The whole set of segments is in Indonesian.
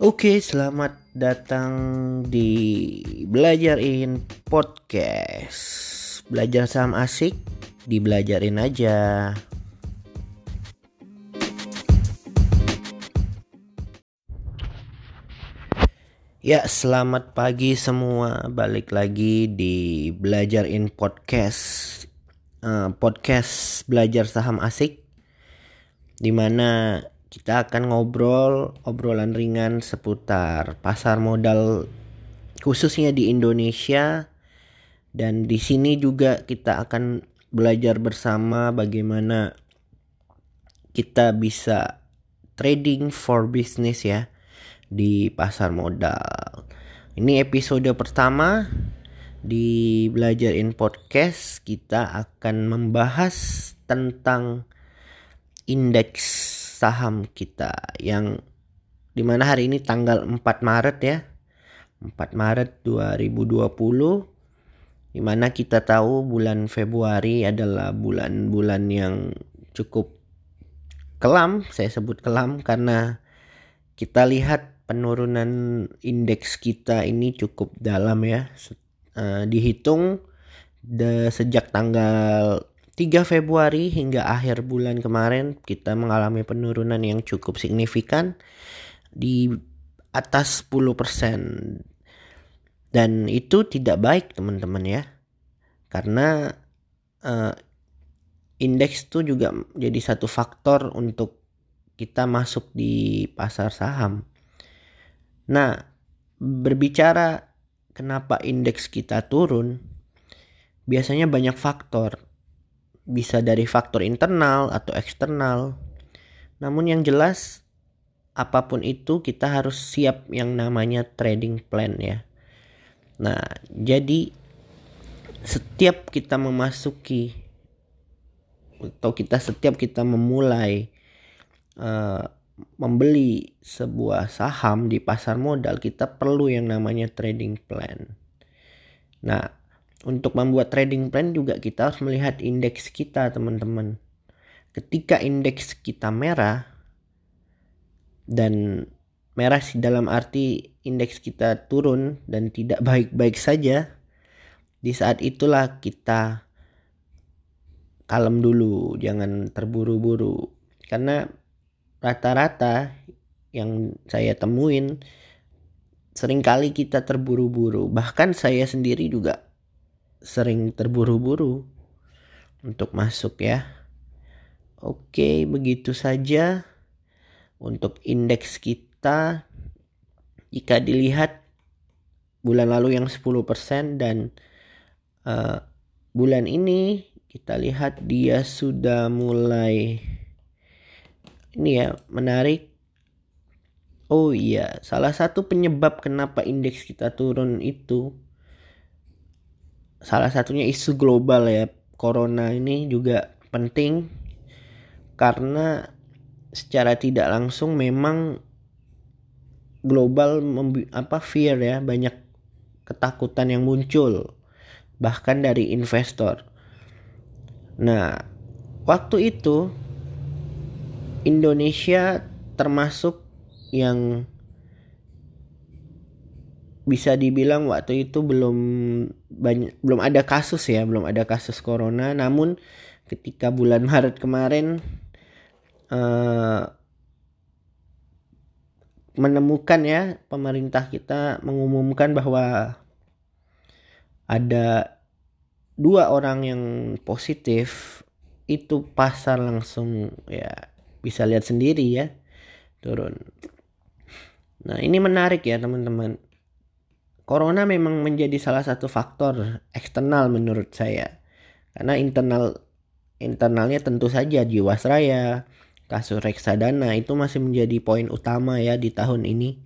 Oke, selamat datang di Belajarin Podcast. Belajar saham asik, dibelajarin aja. Ya, selamat pagi semua. Balik lagi di Belajarin Podcast. Uh, podcast belajar saham asik di mana kita akan ngobrol obrolan ringan seputar pasar modal khususnya di Indonesia dan di sini juga kita akan belajar bersama bagaimana kita bisa trading for business ya di pasar modal. Ini episode pertama di Belajarin Podcast kita akan membahas tentang indeks saham kita yang di mana hari ini tanggal 4 Maret ya. 4 Maret 2020 di mana kita tahu bulan Februari adalah bulan-bulan yang cukup kelam saya sebut kelam karena kita lihat penurunan indeks kita ini cukup dalam ya. Uh, dihitung de, sejak tanggal 3 Februari hingga akhir bulan kemarin kita mengalami penurunan yang cukup signifikan di atas 10% dan itu tidak baik teman-teman ya. Karena uh, indeks itu juga jadi satu faktor untuk kita masuk di pasar saham. Nah, berbicara kenapa indeks kita turun, biasanya banyak faktor bisa dari faktor internal atau eksternal. Namun yang jelas apa pun itu kita harus siap yang namanya trading plan ya. Nah, jadi setiap kita memasuki atau kita setiap kita memulai uh, membeli sebuah saham di pasar modal kita perlu yang namanya trading plan. Nah, untuk membuat trading plan juga kita harus melihat indeks kita teman-teman. Ketika indeks kita merah dan merah sih dalam arti indeks kita turun dan tidak baik-baik saja, di saat itulah kita kalem dulu, jangan terburu-buru. Karena rata-rata yang saya temuin sering kali kita terburu-buru. Bahkan saya sendiri juga sering terburu-buru untuk masuk ya. Oke, begitu saja untuk indeks kita. Jika dilihat bulan lalu yang 10% dan uh, bulan ini kita lihat dia sudah mulai ini ya menarik. Oh iya, salah satu penyebab kenapa indeks kita turun itu salah satunya isu global ya corona ini juga penting karena secara tidak langsung memang global apa fear ya banyak ketakutan yang muncul bahkan dari investor. Nah, waktu itu Indonesia termasuk yang bisa dibilang waktu itu belum banyak belum ada kasus ya belum ada kasus corona namun ketika bulan Maret kemarin uh, menemukan ya pemerintah kita mengumumkan bahwa ada dua orang yang positif itu pasar langsung ya bisa lihat sendiri ya turun. Nah ini menarik ya teman-teman Corona memang menjadi salah satu faktor eksternal menurut saya. Karena internal internalnya tentu saja Jiwasraya, kasus reksadana itu masih menjadi poin utama ya di tahun ini.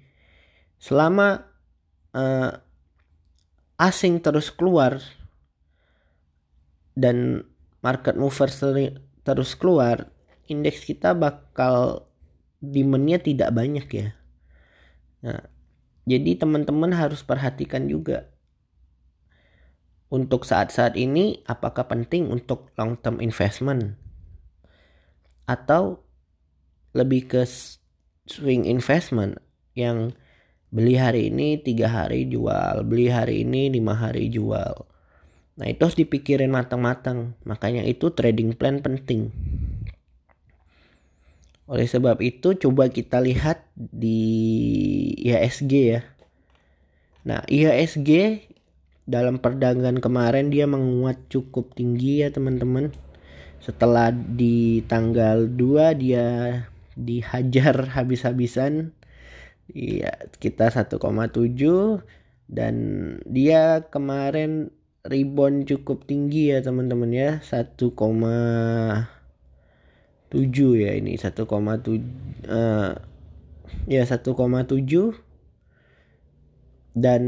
Selama uh, asing terus keluar dan market mover terus keluar, indeks kita bakal demandnya tidak banyak ya. Nah, jadi teman-teman harus perhatikan juga. Untuk saat-saat ini apakah penting untuk long term investment? Atau lebih ke swing investment yang beli hari ini tiga hari jual beli hari ini lima hari jual. Nah itu harus dipikirin matang-matang. Makanya itu trading plan penting oleh sebab itu coba kita lihat di IHSG ya. Nah IHSG dalam perdagangan kemarin dia menguat cukup tinggi ya teman-teman. Setelah di tanggal 2 dia dihajar habis-habisan. Iya, kita 1,7 dan dia kemarin rebound cukup tinggi ya teman-teman ya 1,7 ya ini 1,7 uh, ya 1,7 dan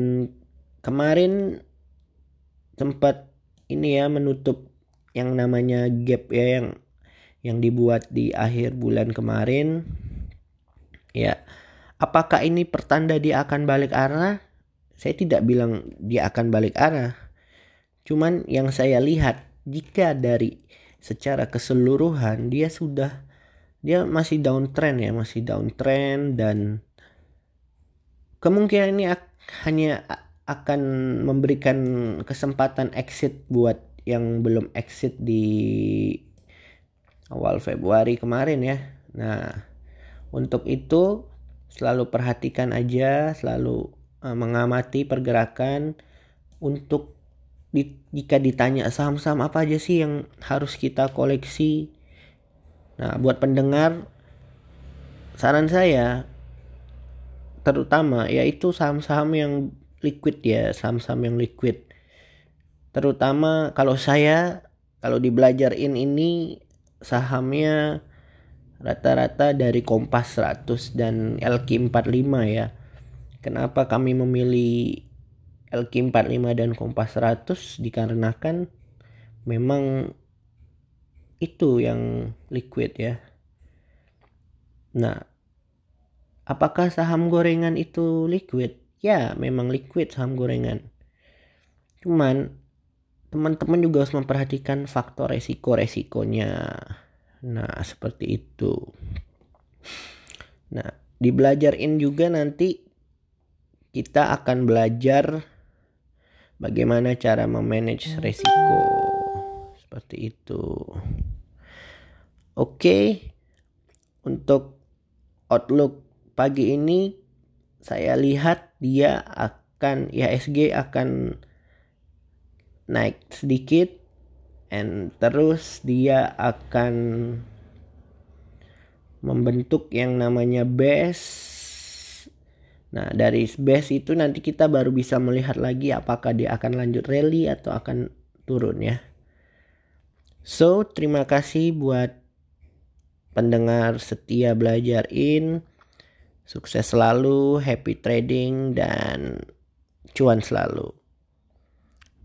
kemarin sempat ini ya menutup yang namanya gap ya yang yang dibuat di akhir bulan kemarin ya Apakah ini pertanda dia akan balik arah? Saya tidak bilang dia akan balik arah. Cuman yang saya lihat jika dari secara keseluruhan dia sudah dia masih downtrend ya, masih downtrend dan kemungkinan ini hanya akan memberikan kesempatan exit buat yang belum exit di awal Februari kemarin ya. Nah, untuk itu selalu perhatikan aja selalu uh, mengamati pergerakan untuk di, jika ditanya saham-saham apa aja sih yang harus kita koleksi nah buat pendengar saran saya terutama yaitu saham-saham yang liquid ya saham-saham yang liquid terutama kalau saya kalau di belajar in ini sahamnya rata-rata dari Kompas 100 dan LQ45 ya. Kenapa kami memilih LQ45 dan Kompas 100 dikarenakan memang itu yang liquid ya. Nah, apakah saham gorengan itu liquid? Ya, memang liquid saham gorengan. Cuman teman-teman juga harus memperhatikan faktor resiko-resikonya Nah, seperti itu. Nah, di juga nanti kita akan belajar bagaimana cara memanage resiko. Seperti itu. Oke. Untuk outlook pagi ini saya lihat dia akan IHSG akan naik sedikit and terus dia akan membentuk yang namanya base Nah, dari base itu nanti kita baru bisa melihat lagi apakah dia akan lanjut rally atau akan turun ya. So, terima kasih buat pendengar setia belajar in. Sukses selalu, happy trading dan cuan selalu.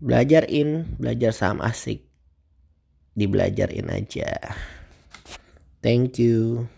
Belajar in, belajar saham asik dibelajarin aja. Thank you.